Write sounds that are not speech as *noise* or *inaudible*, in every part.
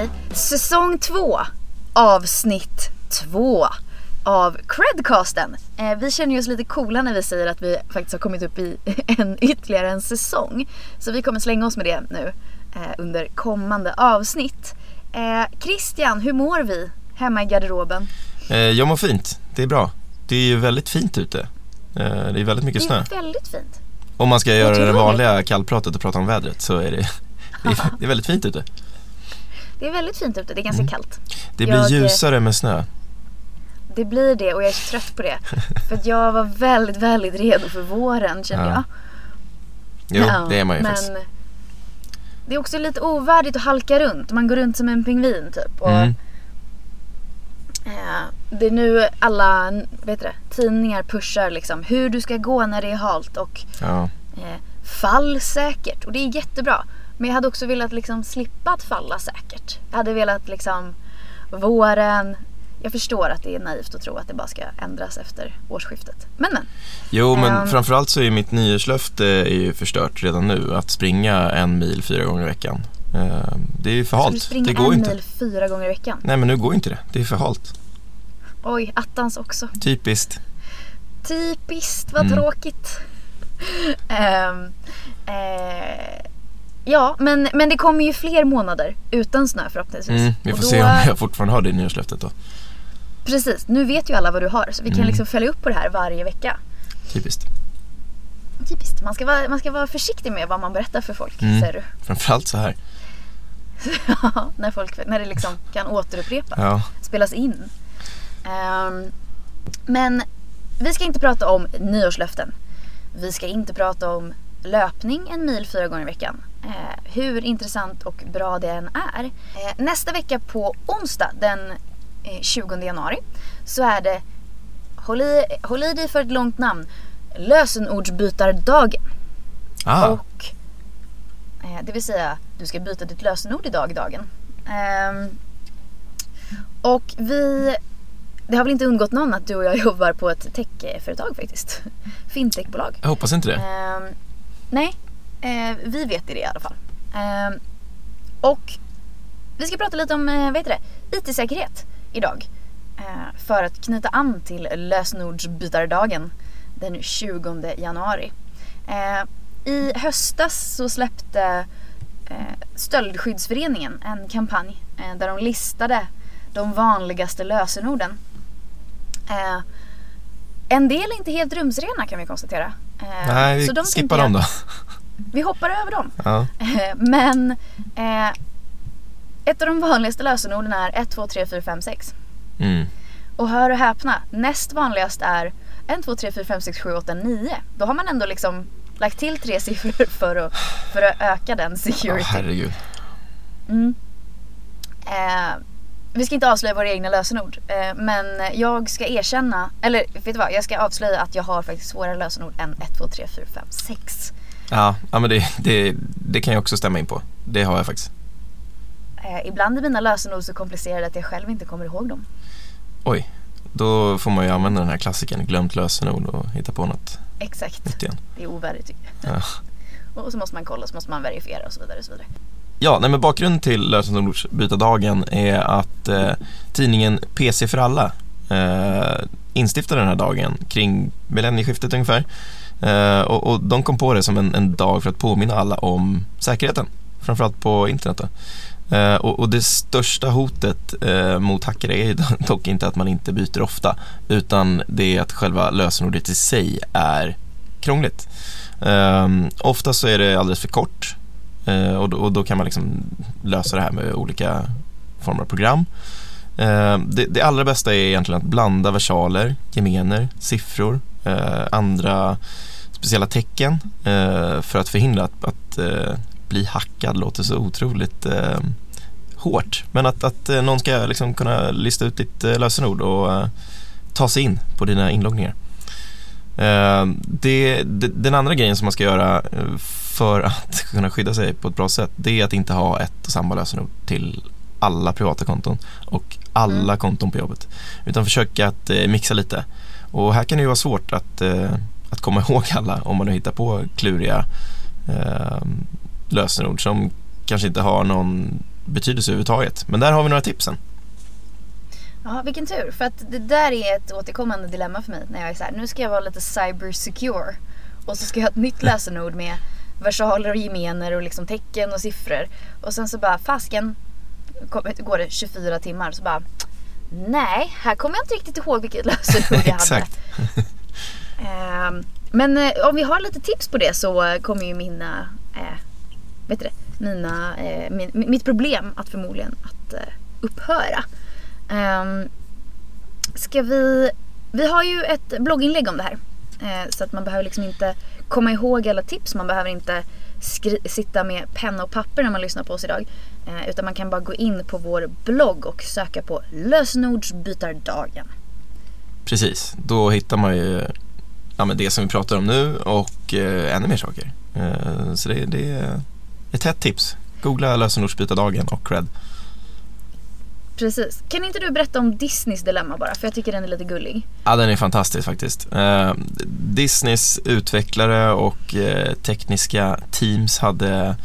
Okej, säsong två, avsnitt två av Credcasten. Eh, vi känner oss lite coola när vi säger att vi faktiskt har kommit upp i *laughs* en, ytterligare en säsong. Så vi kommer slänga oss med det nu eh, under kommande avsnitt. Eh, Christian, hur mår vi hemma i garderoben? Eh, jag mår fint, det är bra. Det är ju väldigt fint ute. Eh, det är väldigt mycket snö. Det är väldigt fint. Om man ska göra det vanliga kallpratet och prata om vädret så är det, det, *laughs* är, det är väldigt fint ute. Det är väldigt fint ute, det är ganska kallt. Det blir Jag- ljusare med snö. Det blir det och jag är så trött på det. *laughs* För att jag var väldigt, väldigt redo för våren kände Ja. jag. Jo, Ja, det är man ju men faktiskt. Det är också lite ovärdigt att halka runt. Man går runt som en pingvin typ. Och, Mm. eh, det är nu alla vet du, det, tidningar pushar liksom hur du ska gå när det är halt och Ja. eh, fall säkert. Och det är jättebra. Men jag hade också velat liksom slippa att falla säkert. Jag hade velat liksom våren. Jag förstår att det är naivt att tro att det bara ska ändras efter årsskiftet. Men men. Jo, men Ehm. framförallt så är mitt nyårslöfte är ju förstört redan nu. Att springa en mil fyra gånger i veckan. Eh, Det är ju för Ska du halt. springa Det går en inte. mil fyra gånger i veckan? Nej, men nu går inte det. Det är för halt. Oj, attans också. Typiskt. Typiskt, vad Mm. tråkigt. Ehm, eh, ja, men, men det kommer ju fler månader utan snö förhoppningsvis. Mm, vi får då- se om jag fortfarande har det nyårslöftet då. Precis, nu vet ju alla vad du har så vi kan Mm. liksom följa upp på det här varje vecka. Typiskt. Typiskt, man ska vara, man ska vara försiktig med vad man berättar för folk, Mm. säger du. *laughs* Framförallt så här. när, folk, när det liksom kan återupprepas. Ja. spelas in. Ehm, men vi ska inte prata om nyårslöften. Vi ska inte prata om löpning en mil fyra gånger i veckan. Eh, hur intressant och bra det än är. Eh, nästa vecka på onsdag den eh, 20 januari så är det, håll i, håll i dig för ett långt namn, lösenordsbytardagen. Ah, Och eh, det vill säga, du ska byta ditt lösenord idag dagen. Ehm, och vi, det har väl inte undgått någon att du och jag *laughs* jobbar på ett techföretag faktiskt. Fintechbolag. jag hoppas inte det. Ehm, nej, eh, vi vet det i alla fall. Ehm, och vi ska prata lite om eh, vet du det, IT-säkerhet idag. Eh, för att knyta an till lösenordsbytardagen den 20 januari. Eh, I höstas så släppte eh, Stöldskyddsföreningen en kampanj eh, där de listade de vanligaste lösenorden. Eh, en del är inte helt rumsrena kan vi konstatera. Eh, Nej, vi så de skippar dem då. Vi hoppar över dem. Ja. Eh, Men eh, ett av de vanligaste lösenorden är 1, 2, 3, 4, 5, 6. Mm. Och hör och häpna, näst vanligast är 1, 2, 3, 4, 5, 6, 7, 8, 9. Då har man ändå liksom lagt till tre siffror *laughs* för att, för att öka den security. herregud. Mm. Eh, vi ska inte avslöja våra egna lösenord. Eh, men jag ska erkänna, eller vet du vad? Jag ska avslöja att jag har faktiskt svårare lösenord än 1, 2, 3, 4, 5, 6. Ja, ja men det, det, det kan jag också stämma in på. Det har jag faktiskt. Eh, ibland är mina lösenord så komplicerade att jag själv inte kommer ihåg dem. Oj, då får man ju använda den här klassiken, glömt lösenord och hitta på något Exakt. nytt igen. Det är ovärdigt tycker jag. Ja. *laughs* Och så måste man kolla, så måste man verifiera och så vidare. Och så vidare. Ja, nej, men bakgrunden till lösenordsbytardagen är att eh, tidningen PC för alla eh, instiftade den här dagen kring millennieskiftet ungefär. Eh, och, och de kom på det som en, en dag för att påminna alla om säkerheten, framförallt på internet. Då. Eh, och, och det största hotet eh, mot hackare är ju *laughs* dock inte att man inte byter ofta utan det är att själva lösenordet i sig är krångligt. Ehm, ofta så är det alldeles för kort Eh, och, då, och då kan man liksom lösa det här med olika former av program. Eh, det, det allra bästa är egentligen att blanda versaler, gemener, siffror, eh, andra speciella tecken eh, för att förhindra att, att eh, bli hackad låter så otroligt eh, hårt. Men att, att eh, någon ska liksom kunna lista ut ditt eh, lösenord och eh, ta sig in på dina inloggningar. Det, det, den andra grejen som man ska göra för att *laughs* kunna skydda sig på ett bra sätt det är att inte ha ett och samma lösenord till alla privata konton och alla Mm. konton på jobbet. Utan försöka att mixa lite. Och här kan det ju vara svårt att, att komma *laughs* ihåg alla om man nu hittar på kluriga eh, lösenord som kanske inte har någon betydelse överhuvudtaget. Men där har vi några tipsen. Ja, vilken tur. För att det där är ett återkommande dilemma för mig. När jag är så här, nu ska jag vara lite cyber secure. Och så ska jag ha ett nytt *laughs* lösenord med versaler och gemener och liksom tecken och siffror. Och sen så bara, fasken, går det 24 timmar så bara Nej, här kommer jag inte riktigt ihåg vilket *laughs* lösenord jag hade. Ehm, men eh, om vi har lite tips på det så kommer ju mina, eh, vet du det, mina, eh, min, mitt problem att förmodligen att eh, upphöra. Ehm, ska vi, vi har ju ett blogginlägg om det här. Eh, så att man behöver liksom inte komma ihåg alla tips. Man behöver inte sitta med penna och papper när man lyssnar på oss idag. Eh, utan man kan bara gå in på vår blogg och söka på lösenordsbytardagen. Precis, då hittar man ju ja, men det som vi pratar om nu och eh, ännu mer saker. Eh, så det, det är ett hett tips. Googla lösenordsbytardagen och cred. Precis. Kan inte du berätta om Disneys dilemma bara? För jag tycker den är lite gullig. Ja, den är fantastisk faktiskt. Eh, Disneys utvecklare och eh, tekniska teams hade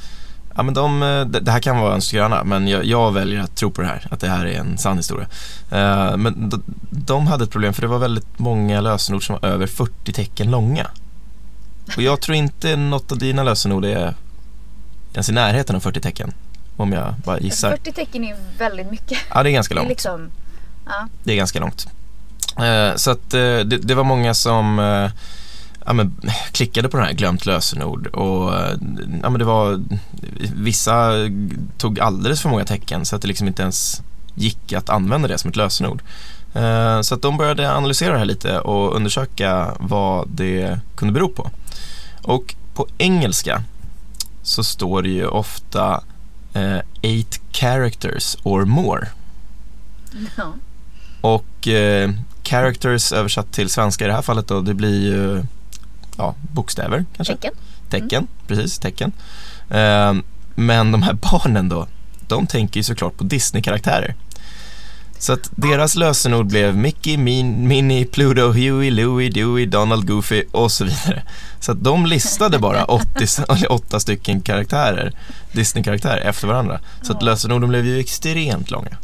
Ja, men de, eh, det här kan vara en skröna, men jag, jag, väljer att tro på det här, att det här är en sann historia. Uh, men de, de, hade ett problem för det var väldigt många lösenord som var över 40 tecken långa. Och jag tror inte något av dina lösenord är ens i närheten av 40 tecken. Om jag bara gissar. 40 tecken är väldigt mycket. Ja, det är ganska långt. Det är, liksom, ja. det är ganska långt. Uh, så att uh, det, det, var många som ja, men, klickade på den här glömt lösenord och ja, men det var vissa tog alldeles för många tecken så att det liksom inte ens gick att använda det som ett lösenord. Eh, så att de började analysera det här lite och undersöka vad det kunde bero på. Och på engelska så står det ju ofta eh, eight characters or more. Ja. Och eh, characters översatt till svenska i det här fallet då, det blir ju ja, bokstäver kanske. Tecken. Tecken, mm. precis, tecken. Eh, men de här barnen då, de tänker ju såklart på Disney-karaktärer. Så att deras lösenord blev Mickey, Min, Minnie, Pluto, Huey, Louie, Dewey, Donald, Goofy och så vidare. Så att de listade bara *laughs* 80, 8 stycken karaktärer, Disney-karaktärer efter varandra. Så att lösenorden blev ju extremt långa.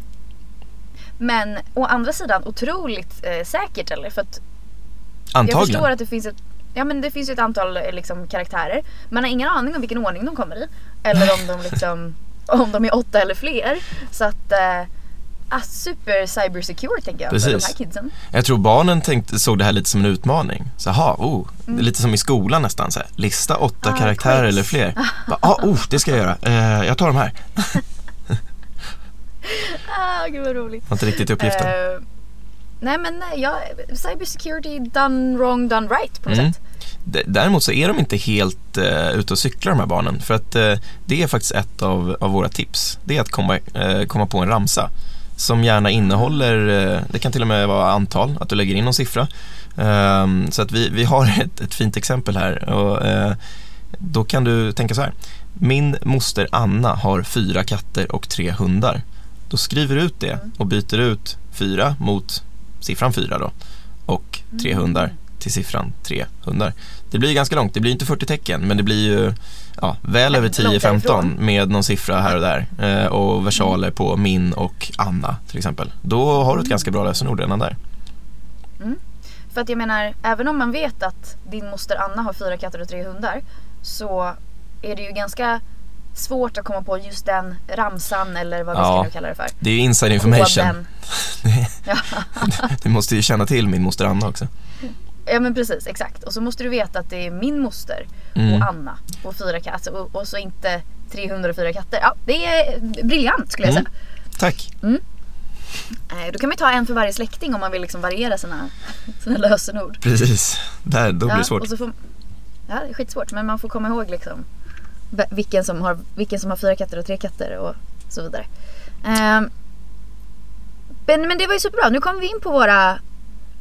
Men å andra sidan otroligt eh, säkert eller? För att Antagligen. Jag förstår att det finns ett Ja men det finns ju ett antal eh, liksom, karaktärer. Man har ingen aning om vilken ordning de kommer i. Eller om de liksom *laughs* om de är åtta eller fler. Så att eh, ah, super cyber secure tänker jag Precis. för de här kidsen. Jag tror barnen tänkte, såg det här lite som en utmaning. Så aha, oh, mm. lite som i skolan nästan. Så här, lista åtta ah, karaktärer quiz. eller fler. *laughs* Ja, ah, oh, det ska jag göra. Eh, jag tar de här. *laughs* ah, gud vad roligt. Har inte riktigt uppgiften. Uh, Nej men ja, cybersecurity done wrong, done right på något mm. sätt. Däremot så är de inte helt uh, ute och cyklar de här barnen för att uh, det är faktiskt ett av, av våra tips. Det är att komma, uh, komma på en ramsa som gärna innehåller, det kan till och med vara antal, att du lägger in någon siffra. Um, så att vi, vi har *laughs* ett, ett fint exempel här och då kan du tänka så här. Min moster Anna har fyra katter och tre hundar. Då skriver du ut det och byter ut fyra mot siffran 4 då och tre mm. hundar till siffran tre hundar. Det blir ganska långt, det blir inte 40 tecken men det blir ju ja, väl över 10-15 med någon siffra här och där eh, och versaler på min och Anna till exempel. Då har du ett ganska bra lösenord redan där. Mm. För att jag menar, även om man vet att din moster Anna har fyra katter och tre hundar så är det ju ganska svårt att komma på just den ramsan eller vad vi ja, ska nu kalla det för. Det är inside information. du *laughs* måste ju känna till min moster Anna också. Ja men precis, exakt. Och så måste du veta att det är min moster mm. och Anna och fyra katter och, och, så inte 304 katter. Ja, det är briljant skulle jag mm. säga. Tack. Mm. Då kan man ta en för varje släkting om man vill liksom variera sina, sina lösenord. Precis, Där, då blir det svårt. Och så får, ja, det är skitsvårt men man får komma ihåg liksom vilken som har, vilken som har fyra katter och tre katter och så vidare. Eh, men, men det var ju superbra. Nu kommer vi in på våra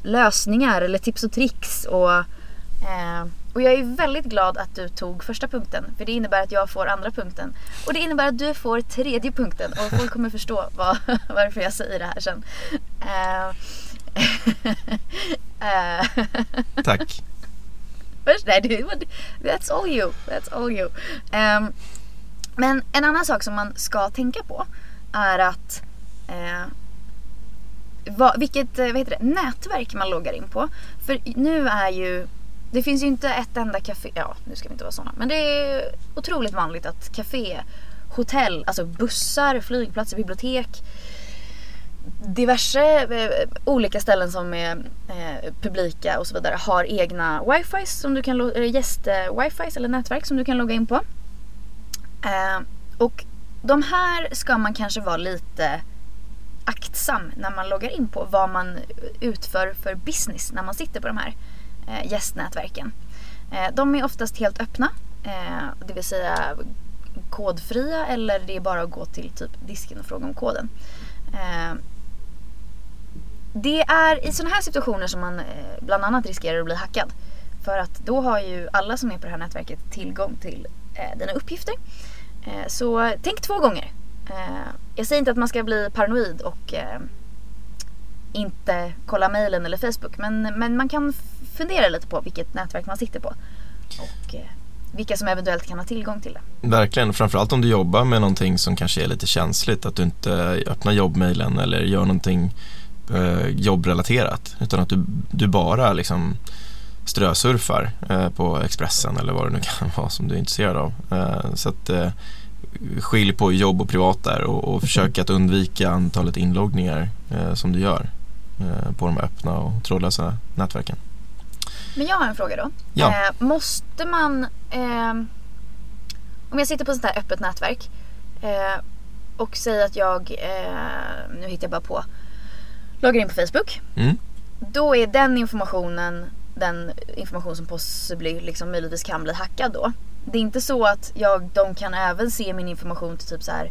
lösningar eller tips och tricks. Och, eh, och jag är väldigt glad att du tog första punkten. För det innebär att jag får andra punkten. Och det innebär att du får tredje punkten. Och folk kommer förstå vad, *laughs* varför jag säger det här sen. Ehm, *laughs* eh, eh. Tack. That's all you. That's all you. Um, men en annan sak som man ska tänka på är att eh, va, vilket eh, vad heter det, nätverk man loggar in på. För nu är ju det finns ju inte ett enda café, ja nu ska vi inte vara sådana, men det är otroligt vanligt att café, hotell, alltså bussar, flygplatser, bibliotek, diverse eh, olika ställen som är eh, publika och så vidare har egna wifi som du kan, eh, gäst-wifi eller nätverk som du kan logga in på. Eh, och de här ska man kanske vara lite aktsam när man loggar in på vad man utför för business när man sitter på de här eh, gästnätverken. Eh, de är oftast helt öppna, eh, det vill säga kodfria eller det är bara att gå till typ disken och fråga om koden. Eh, det är i sådana här situationer som man eh, bland annat riskerar att bli hackad. För att då har ju alla som är på det här nätverket tillgång till eh, dina uppgifter. Eh, så tänk två gånger. Eh, jag säger inte att man ska bli paranoid och eh, inte kolla mejlen eller Facebook. Men, men man kan fundera lite på vilket nätverk man sitter på. Och eh, vilka som eventuellt kan ha tillgång till det. Verkligen, framförallt om du jobbar med någonting som kanske är lite känsligt. Att du inte öppnar jobbmejlen eller gör någonting eh, jobbrelaterat. Utan att du, du bara liksom strösurfar eh, på Expressen eller vad det nu *laughs* kan vara som du är intresserad av. Eh, så att eh, skilj på jobb och privat där och, och försök att undvika antalet inloggningar eh, som du gör eh, på de öppna och trådlösa nätverken. Men jag har en fråga då. Ja. Eh, måste man, om jag sitter på ett sånt här öppet nätverk och säger att jag, nu hittar jag bara på, loggar in på Facebook. Mm. Då är den informationen den information som possibly liksom möjligtvis kan bli hackad då. Det är inte så att jag, de kan även se min information till typ så här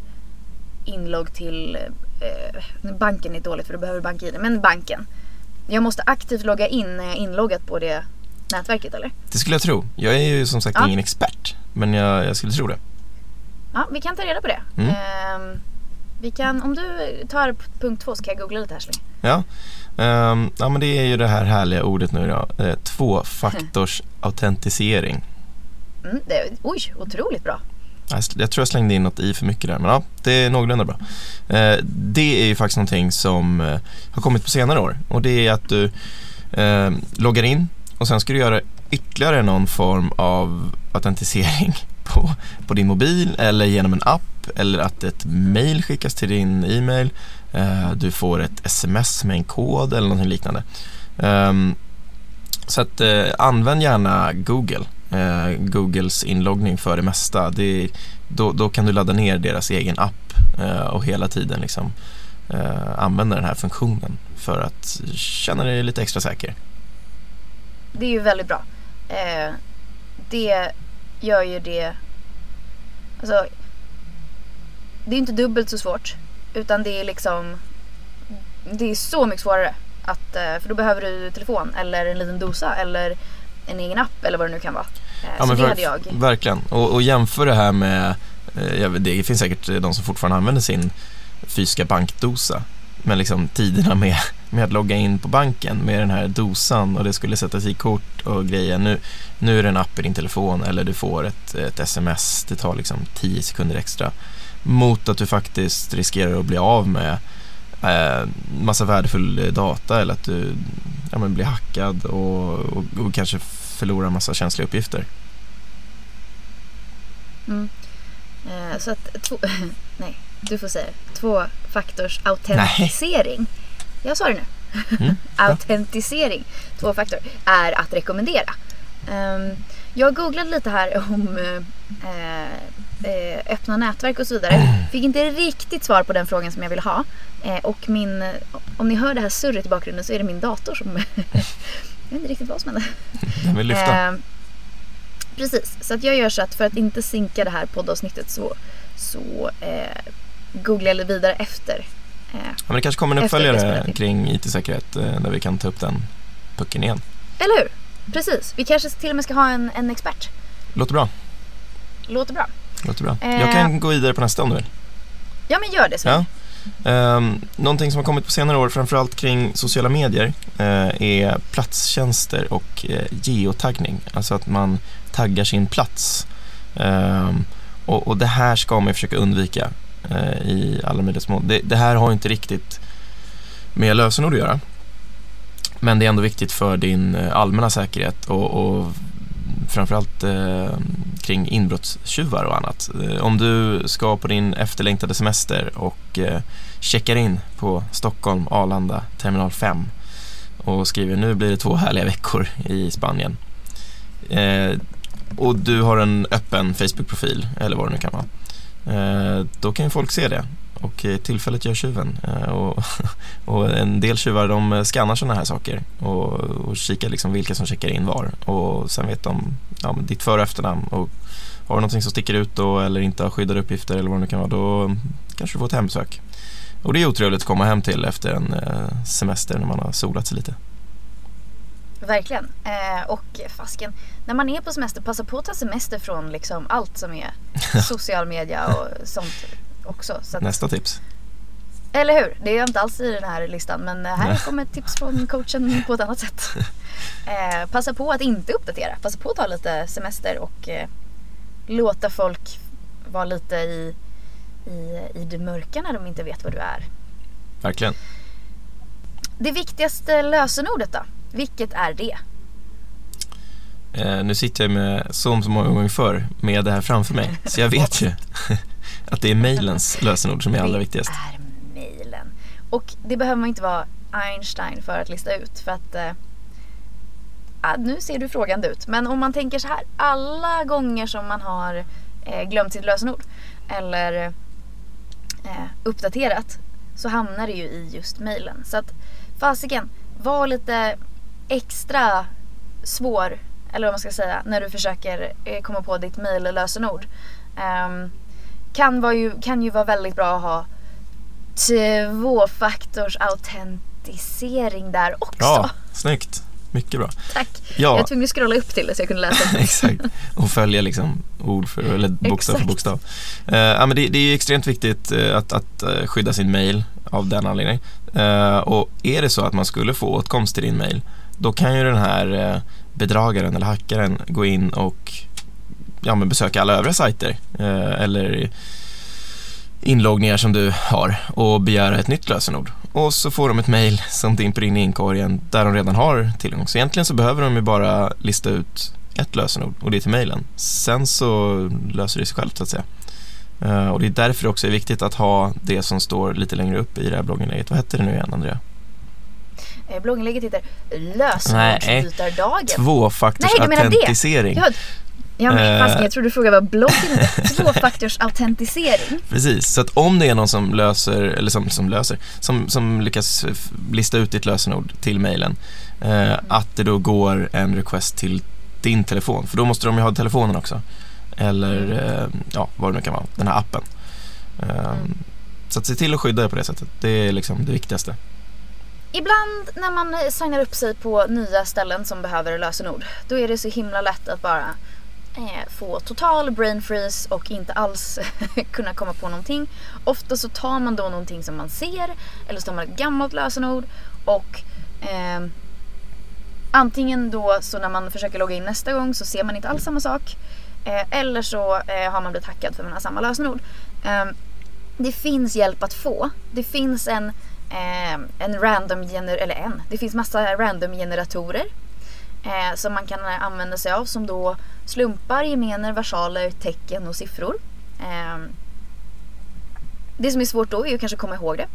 inlogg till eh, banken är dåligt för då behöver bank-id, men banken. Jag måste aktivt logga in när jag är inloggat på det nätverket eller? Det skulle jag tro. Jag är ju som sagt Ja. ingen expert, men jag, jag skulle tro det. Ja, vi kan ta reda på det. Mm. Ehm, vi kan, om du tar punkt två så kan jag googla lite här så länge. Ja. Ehm, ja, men det är ju det här härliga ordet nu då. Eh, Tvåfaktorsautentisering. *laughs* Mm, det, oj, otroligt bra. Jag, tror jag slängde in något i för mycket där, men ja, det är någorlunda bra. Eh, det är ju faktiskt någonting som eh, har kommit på senare år och det är att du eh, loggar in och sen ska du göra ytterligare någon form av autentisering *laughs* på, på din mobil eller genom en app eller att ett mail skickas till din e-mail. Eh, du får ett sms med en kod eller något liknande. Ehm, så att eh, använd gärna Google. Eh, Googles inloggning för det mesta. Det, då, då kan du ladda ner deras egen app och hela tiden liksom, använda den här funktionen för att känna dig lite extra säker. Det är ju väldigt bra. Det gör ju det... Alltså, det är inte dubbelt så svårt. Utan det är liksom... Det är så mycket svårare. Att, eh, för då behöver du telefon eller en liten dosa eller en egen app eller vad det nu kan vara. Eh, så det hade jag. Verkligen. Och, och jämför det här med, eh, vet, det finns säkert de som fortfarande använder sin fysiska bankdosa. Men liksom tiderna med, med att logga in på banken med den här dosan och det skulle sättas i kort och grejer. Nu, nu är det en app i din telefon eller du får ett, ett sms. Det tar liksom 10 sekunder extra. Mot att du faktiskt riskerar att bli av med eh, massa värdefull data eller att du ja, men blir hackad och, och, och kanske förlorar massa känsliga uppgifter. Mm. Eh, så att två... *laughs* Nej, du får säga. Tvåfaktors autentisering. Jag sa det nu. Mm, bra. *laughs* autentisering, tvåfaktor, är att rekommendera. Ehm, jag googlade lite här om eh, eh, öppna nätverk och så vidare. Fick inte riktigt svar på den frågan som jag ville ha. Eh, och min, om ni hör det här surret i bakgrunden så är det min dator som... *laughs* jag vet inte riktigt vad som hände. Den vill lyfta. Ehm, precis, så att jag gör så att för att inte sinka det här poddavsnittet så, så eh, googlar jag vidare efter. Eh, Ja, men det kanske kommer en uppföljare kring IT-säkerhet eh, där vi kan ta upp den pucken igen. eller hur? Precis, vi kanske till och med ska ha en, en expert. Låter bra. Låter bra. Låter bra. Eh. Jag kan gå vidare på nästa om du vill. Ja men gör det så. Ja. Um, någonting som har kommit på senare år, framförallt kring sociala medier, eh, är platstjänster och eh, geotaggning. Alltså att man taggar sin plats. Ehm, och, och det här ska man ju försöka undvika. eh, i alla möjliga små. Det, det här har inte riktigt med lösenord att göra. Men det är ändå viktigt för din eh, allmänna säkerhet och, och framförallt eh, kring inbrottstjuvar och annat. Eh, om du ska på din efterlängtade semester och eh, checkar in på Stockholm, Arlanda, terminal 5 och skriver nu blir det två härliga veckor i Spanien. Eh, och du har en öppen Facebook-profil eller vad det nu kan vara. Eh, då kan ju folk se det och eh, tillfället gör tjuven. Eh, och, *laughs* och, en del tjuvar de skannar sådana här saker och, och kikar liksom vilka som checkar in var och sen vet de ja, ditt för och efternamn och har du någonting som sticker ut då eller inte har skyddade uppgifter eller vad det nu kan vara då kanske du får ett hembesök. Och det är otrevligt att komma hem till efter en eh, semester när man har solat sig lite. Verkligen. Eh, och fasken, när man är på semester, passa på att ta semester från liksom allt som är *laughs* social media och sånt också. Att, Nästa tips. Eller hur? Det är inte alls i den här listan men här Nej. kommer ett tips från coachen *laughs* på ett annat sätt. *laughs* Eh, passa på att inte uppdatera. Passa på att ta lite semester och eh, låta folk vara lite i, i, i det mörka när de inte vet vad du är. Verkligen. Det viktigaste lösenordet då? Vilket är det? Eh, nu sitter jag med som så många gånger förr med det här framför mig. Så jag vet ju *laughs* att det är mailens lösenord som är allra viktigast. Det är mailen. Och det behöver man inte vara Einstein för att lista ut. För att eh, nu ser du frågande ut. Men om man tänker så här. Alla gånger som man har eh, glömt sitt lösenord eller eh, uppdaterat så hamnar det ju i just mailen. Så att fasiken, var lite extra svår, eller vad man ska säga, när du försöker eh, komma på ditt mejllösenord. Um, ehm, kan, vara ju, kan ju vara väldigt bra att ha tvåfaktors autentisering där också. Ja, snyggt. Mycket bra. Tack. Ja. Jag var tvungen att scrolla upp till det så jag kunde läsa. *laughs* Exakt. Och följa liksom ord för, eller bokstav för bokstav. Uh, ja, men det, det är extremt viktigt uh, att, att uh, skydda sin mail av den anledningen. och är det så att man skulle få åtkomst till din mail då kan ju den här eh, bedragaren eller hackaren gå in och ja, men besöka alla övriga sajter eh, eller inloggningar som du har och begära ett nytt lösenord. Och så får de ett mail som dimper in i inkorgen där de redan har tillgång. Så egentligen så behöver de ju bara lista ut ett lösenord och det är till mailen. Sen så löser det sig självt så att säga. Uh, och det är därför det också är viktigt att ha det som står lite längre upp i det här blogginlägget. Vad heter det nu igen Andrea? Eh, blogginlägget heter Lösenordsbytardagen. Tvåfaktorsautentisering. Ja, Ja men fast jag trodde du frågade vad bloggen Tvåfaktorsautentisering. *laughs* Precis, så att om det är någon som löser, eller som, som löser, som, som lyckas lista ut ditt lösenord till mejlen, eh, att det då går en request till din telefon, för då måste de ju ha telefonen också. Eller eh, ja, vad det nu kan vara, den här appen. Eh, så att se till att skydda det på det sättet, det är liksom det viktigaste. Ibland när man signar upp sig på nya ställen som behöver lösenord, då är det så himla lätt att bara eh, Eh, få total brain freeze och inte alls *laughs* kunna komma på någonting. Ofta så tar man då någonting som man ser eller så tar man ett gammalt lösenord och eh, antingen då så när man försöker logga in nästa gång så ser man inte alls samma sak eh, eller så eh, har man blivit hackad för man har samma lösenord. Ehm, det finns hjälp att få. Det finns en eh, en random gener eller en, det finns massa random generatorer eh, som man kan eh, använda sig av som då slumpar gemener, versaler, tecken och siffror. Eh, det som är svårt då är ju kanske att komma ihåg det.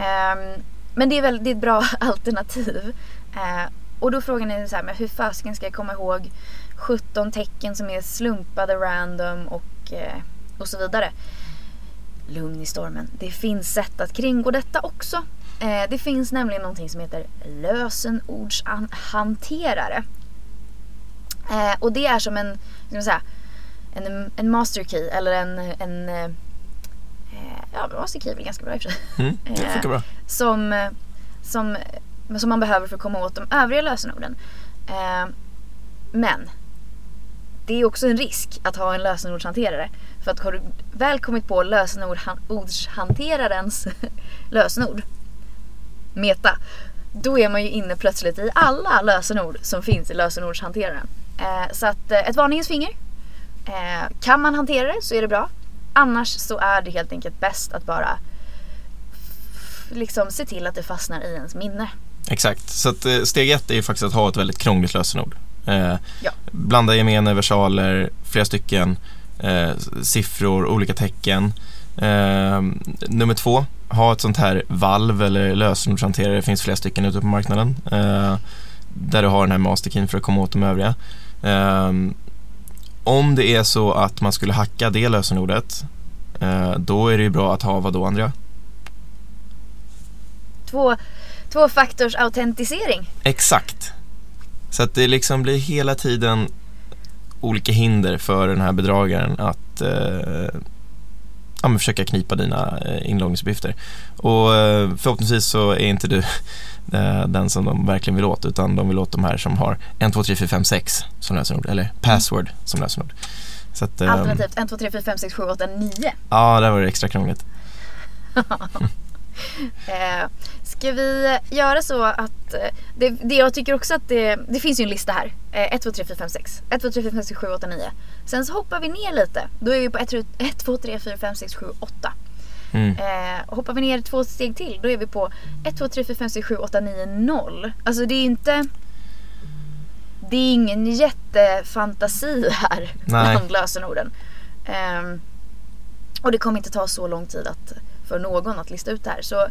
Eh, men det är, väl, det är ett bra *laughs* alternativ. Eh, och då frågan är så här, men hur fasiken ska jag komma ihåg 17 tecken som är slumpade, random och, eh, och så vidare lugn i stormen. Det finns sätt att kringgå detta också. Eh, det finns nämligen någonting som heter lösenordshanterare. Eh, och det är som en, ska säga, en, en master key eller en, en eh, ja, master key är väl ganska bra i och för sig. Mm, det funkar bra. som, som, som man behöver för att komma åt de övriga lösenorden. men det är också en risk att ha en lösenordshanterare. För att har du väl kommit på lösenordshanterarens *laughs* lösenord, meta, då är man ju inne plötsligt i alla lösenord som finns i lösenordshanteraren. Eh, så att eh, ett varningens finger. Eh, kan man hantera det så är det bra. annars så är det helt enkelt bäst att bara liksom se till att det fastnar i ens minne. Exakt, så att, eh, steg ett är ju faktiskt att ha ett väldigt krångligt lösenord. Eh, Ja. Blanda gemene versaler, flera stycken, eh, siffror, olika tecken. Eh, nummer två, ha ett sånt här valv eller lösenordshanterare, det finns flera stycken ute på marknaden. Eh, där du har den här masterkeyn för att komma åt de övriga. Eh, om det är så att man skulle hacka det lösenordet, eh, då är det ju bra att ha vad då Andrea? Två, tvåfaktors autentisering. Exakt. Så att det liksom blir hela tiden olika hinder för den här bedragaren att eh, ja, men försöka knipa dina eh, inloggningsuppgifter. Och eh, förhoppningsvis så är inte du *laughs* eh, den som de verkligen vill åt utan de vill åt de här som har 1, 2, 3, 4, 5, 6 som lösenord eller password som lösenord. Så att, Alternativt 1, 2, 3, 4, 5, 6, 7, 8, 9. Ja, där var det extra krångligt. *laughs* *laughs* Eh, ska vi göra så att eh, det, det jag tycker också att det, det finns ju en lista här. Eh, 1, 2, 3, 4, 5, 6. 1, 2, 3, 4, 5, 6, 7, 8, 9. Sen så hoppar vi ner lite. Då är vi på 1, 2, 3, 4, 5, 6, 7, 8. Mm. Eh, hoppar vi ner två steg till då är vi på 1, 2, 3, 4, 5, 6, 7, 8, 9, 0. Alltså det är inte... Det är ingen jättefantasi här Nej. *laughs* bland lösenorden. Ehm, och det kommer inte ta så lång tid att, för någon att lista ut det här. Så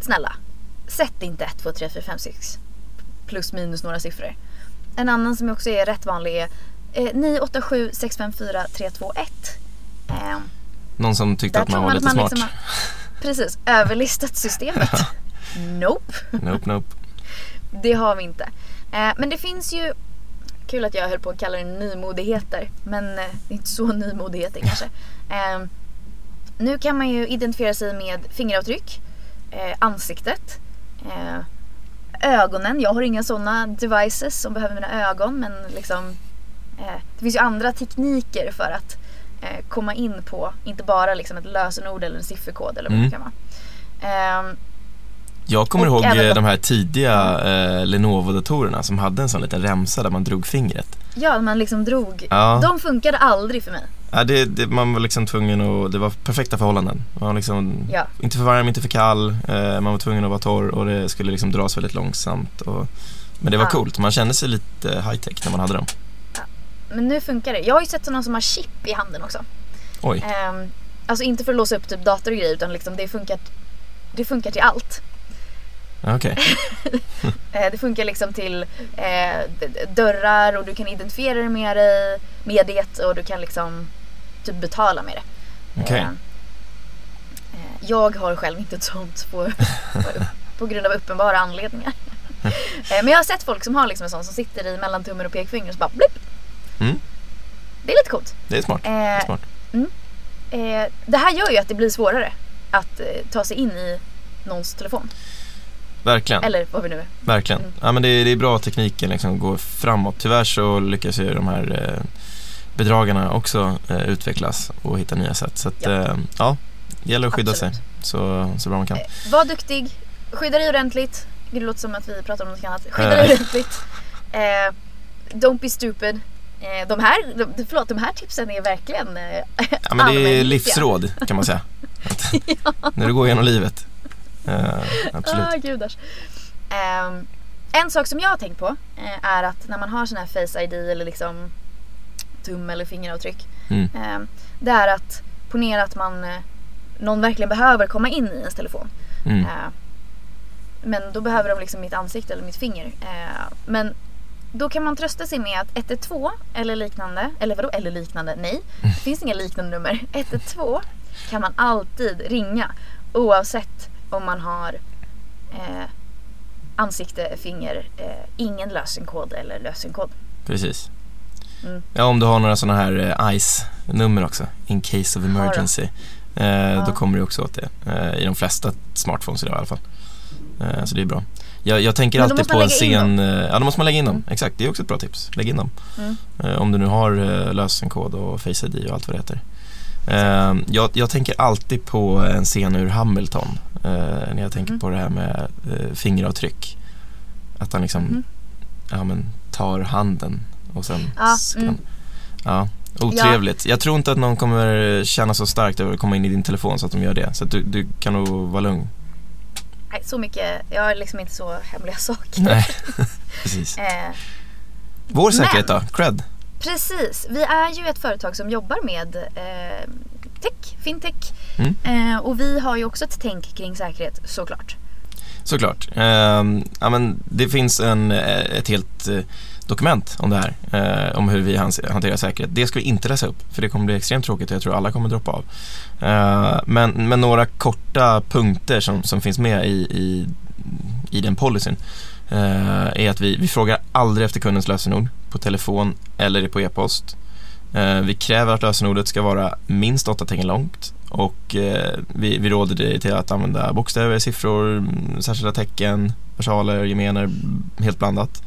snälla, sätt inte 1, 2, 3, 4, 5, 6 plus minus några siffror. En annan som också är rätt vanlig är eh, 9, 8, 7, 6, 5, 4, 3, 2, 1. Ehm, Någon som tyckte att man var man lite man smart. liksom har, precis, överlistat systemet. *laughs* nope, Nope, nope. det har vi inte. Eh, men det finns ju, kul att jag höll på att kalla det nymodigheter, men eh, det är inte så nymodigheter kanske. Nu kan man ju identifiera sig med fingeravtryck, eh, ansiktet, eh, ögonen. Jag har inga sådana devices som behöver mina ögon men liksom eh, det finns ju andra tekniker för att eh, komma in på, inte bara liksom ett lösenord eller en sifferkod eller vad Mm. det kan vara. Ehm, Jag kommer ihåg även eh, de- de här tidiga eh, Lenovo-datorerna som hade en sån liten remsa där man drog fingret. ja, man liksom drog. Ja. De funkade aldrig för mig. Ja, det, det, man var liksom tvungen att, det var perfekta förhållanden. Man var liksom Ja. inte för varm, inte för kall, eh, man var tvungen att vara torr och det skulle liksom dras väldigt långsamt. Och, men det var Ja. coolt, man kände sig lite high tech när man hade dem. Men nu funkar det. Jag har ju sett sådana som har chip i handen också. Oj, Ehm, alltså inte för att låsa upp typ dator och grejer utan liksom det funkar, det funkar till allt. Ja, okej. *laughs* Eh, det funkar liksom till eh, dörrar och du kan identifiera dig med, dig, med det och du kan liksom typ betala med det. Okej. Eh, eh, jag har själv inte sånt på, på, grund av uppenbara anledningar. *laughs* Eh, men jag har sett folk som har liksom en sån som sitter i mellan tummen och pekfingret och så bara blipp. Mm. Det är lite coolt. Det är smart. Det är Eh, smart. eh, det här gör ju att det blir svårare att eh, ta sig in i någons telefon. Verkligen. Eller vad vi nu är. Verkligen. Mm. Ja, men det, är- det är bra att tekniken liksom går framåt. Tyvärr så lyckas ju de här eh, bedragarna också eh, utvecklas och hitta nya sätt. Så att, Ja. eh, ja, det gäller att skydda Absolut. sig så, så bra man kan. Eh, var duktig, skydda dig ordentligt. Gud, Det låter som att vi pratar om något annat. Skydda Eh. dig ordentligt. Eh, don't be stupid. Eh, de här, de, förlåt, de här tipsen är verkligen eh, Ja, men det är livsråd kan man säga. *laughs* Att, När du går igenom livet. Eh, absolut. Ah, gudars. Ehm, en sak som jag har tänkt på eh, är att när man har sån här Face ID eller liksom tum eller fingeravtryck. Mm. ehm, det är att ponera att man eh, någon verkligen behöver komma in i ens telefon. Mm. Eh, men då behöver de liksom mitt ansikte eller mitt finger. Eh, men då kan man trösta sig med att 112 eller liknande, eller vadå eller liknande? Nej, det finns inga liknande nummer. 112 kan man alltid ringa oavsett om man har eh, ansikte, finger, eh, ingen lösenkod eller lösenkod. Precis. Mm. Ja, om du har några sådana här eh, ICE-nummer också, in case of emergency. Eh, Då kommer du också åt det. Eh, I de flesta smartphones idag i alla fall. Eh, så det är bra. Jag, jag tänker alltid på en scen... eh, Ja, då måste man lägga in dem. Exakt, det är också ett bra tips. Lägg in dem. Mm. Eh, om du nu har lösenkod och Face ID och allt vad det heter. Eh, jag, jag tänker alltid på en scen ur Hamilton när jag tänker Mhm. på det här med fingeravtryck. Att han liksom Mhm. ja, men, tar handen och sen Ja, mm. ja, Otrevligt. Jag tror inte att någon kommer känna så starkt över att komma in i din telefon så att de gör det. Så du, du kan nog vara lugn. Nej, så mycket. Jag har liksom inte så hemliga saker. Nej, *laughs* precis. Eh, Vår säkerhet Men- då? Cred? precis. Vi är ju ett företag som jobbar med eh, tech, fintech. Mm. Eh, och vi har ju också ett tänk kring säkerhet såklart. Såklart. Ehm, ja, men det finns en, eh, ett helt eh, dokument om det här. eh, om hur vi hanterar säkerhet. Det ska vi inte läsa upp för det kommer bli extremt tråkigt och jag tror alla kommer droppa av. Eh, men, men några korta punkter som, som finns med i, i, i den policyn eh, är att vi, vi frågar aldrig efter kundens lösenord på telefon eller på e-post. Eh, vi kräver att lösenordet ska vara minst åtta tecken långt och eh, vi, vi råder dig till att använda bokstäver, siffror, mm, särskilda tecken, versaler, gemener, helt blandat.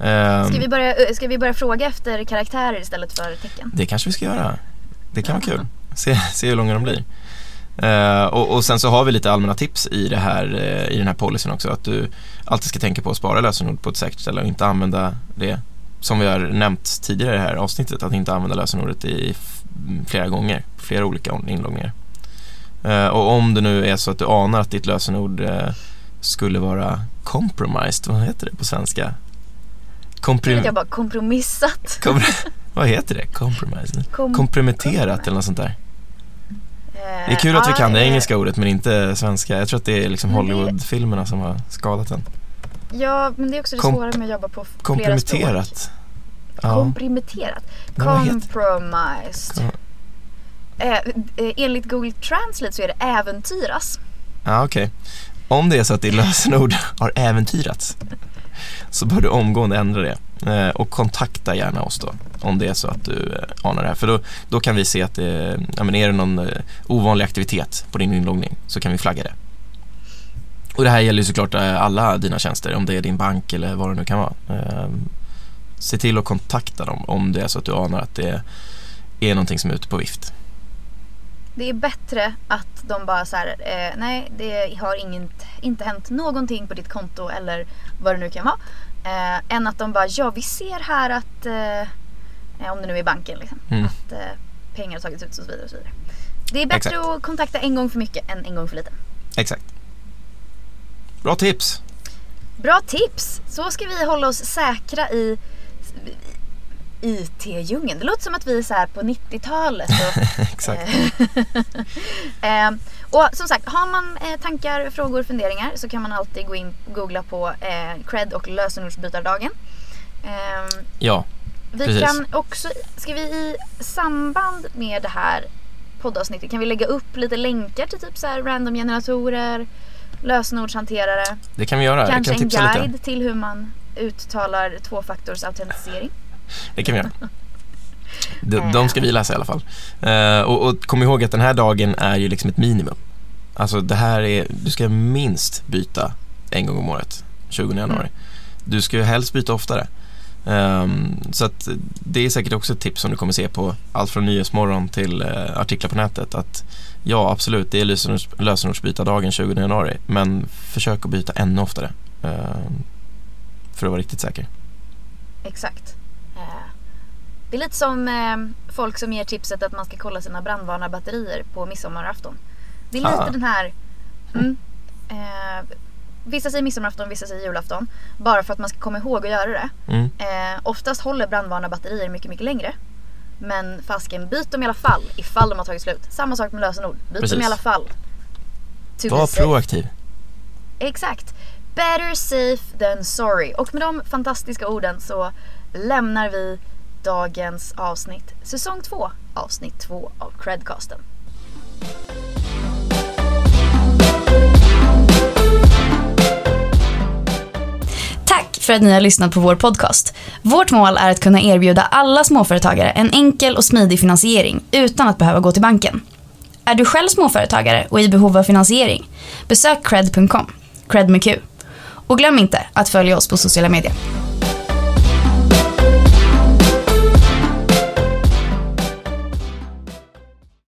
Ehm, Ska vi, börja, eh, ska vi börja fråga efter karaktärer istället för tecken? Det kanske vi ska göra. Det kan vara kul. Se, se hur långa de blir. Eh, och, och sen så har vi lite allmänna tips i, det här, eh, i den här policyn också. Att du alltid ska tänka på att spara lösenord på ett säkert ställe och inte använda det som vi har nämnt tidigare i det här avsnittet. Att inte använda lösenordet i f- flera gånger, flera olika inloggningar. Eh, och om det nu är så att du anar att ditt lösenord eh, skulle vara compromised, vad heter det på svenska? Komprim- jag bara kompromissat. *laughs* Kom, vad heter det? Compromise? Kom- Komprometterat eller något sånt där. Eh, Det är kul att vi kan det engelska ordet men inte svenska. Jag tror att det är liksom Hollywoodfilmerna som har skadat den. Ja, men det är också det Kom- svåra med att jobba på flera språk. Komprometterat. Ja. Heter- Compromised. Kom- Eh, eh, enligt Google Translate så är det äventyras. Ja, okej. Om det är så att ditt lösenord *laughs* har äventyrats så bör du omgående ändra det. Eh, och kontakta gärna oss då om det är så att du eh, anar det här. För då, då kan vi se att det, ja, men är det någon eh, ovanlig aktivitet på din inloggning så kan vi flagga det. Och det här gäller ju såklart eh, alla dina tjänster, om det är din bank eller vad det nu kan vara. Eh, se till att kontakta dem om det är så att du anar att det är någonting som är ute på vift. Det är bättre att de bara så här, eh, nej det har inget, inte hänt någonting på ditt konto eller vad det nu kan vara. Eh, än att de bara, ja vi ser här att, eh, om det nu är banken liksom, Mm. att eh, pengar har tagits ut och så vidare. Och så vidare. Det är bättre Exakt. att kontakta en gång för mycket än en gång för lite. Exakt. Bra tips! Bra tips! Så ska vi hålla oss säkra i IT-djungeln. Det låter som att vi är så här på 90-talet. Och, *laughs* Exakt. *laughs* eh, och som sagt, har man eh, tankar, frågor, funderingar så kan man alltid gå in och googla på eh, cred och lösenordsbytardagen. Eh, Ja, vi Precis. kan också, ska vi i samband med det här poddavsnittet, kan vi lägga upp lite länkar till typ så här randomgeneratorer, lösenordshanterare, det kan vi göra. kanske kan en guide lite. till hur man uttalar tvåfaktorsautentisering. Det kan vi göra. *laughs* De, de ska vi läsa i alla fall. Eh, och, och kom ihåg att den här dagen är ju liksom ett minimum. Alltså det här är, du ska minst byta en gång om året, 20 januari. Du ska ju helst byta oftare. Ehm, så att det är säkert också ett tips som du kommer se på allt från Nyhetsmorgon till eh, artiklar på nätet att ja absolut det är lösenords, lösenordsbytardagen 20 januari men försök att byta ännu oftare ehm, för att vara riktigt säker. Exakt. Eh, Det är lite som eh, folk som ger tipset att man ska kolla sina brandvarnare batterier på midsommarafton. Det är lite Ah. den här... Mm, eh, vissa säger midsommarafton, vissa säger julafton. Bara för att man ska komma ihåg att göra det. Mm. Eh, oftast håller brandvarnare batterier mycket, mycket längre. Men fasken, byt dem i alla fall ifall de har tagit slut. Samma sak med lösenord. Byt Precis. dem i alla fall. To Var proaktiv. Exakt. Better safe than sorry. Och med de fantastiska orden så lämnar vi dagens avsnitt, säsong 2, avsnitt 2 av Credcasten. Tack för att ni har lyssnat på vår podcast. Vårt mål är att kunna erbjuda alla småföretagare en enkel och smidig finansiering utan att behöva gå till banken. Är du själv småföretagare och i behov av finansiering? Besök cred.com, cred med Q. Och glöm inte att följa oss på sociala medier.